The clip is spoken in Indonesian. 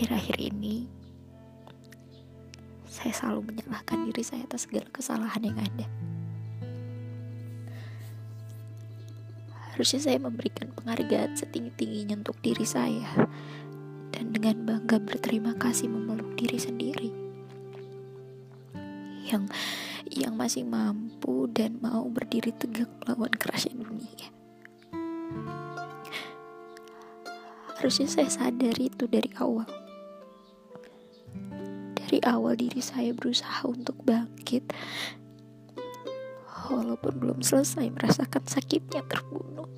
akhir-akhir ini saya selalu menyalahkan diri saya atas segala kesalahan yang ada. Harusnya saya memberikan penghargaan setinggi-tingginya untuk diri saya dan dengan bangga berterima kasih memeluk diri sendiri yang yang masih mampu dan mau berdiri tegak melawan kerasnya dunia. Harusnya saya sadari itu dari awal. Dari awal diri saya berusaha untuk bangkit walaupun belum selesai merasakan sakitnya terbunuh.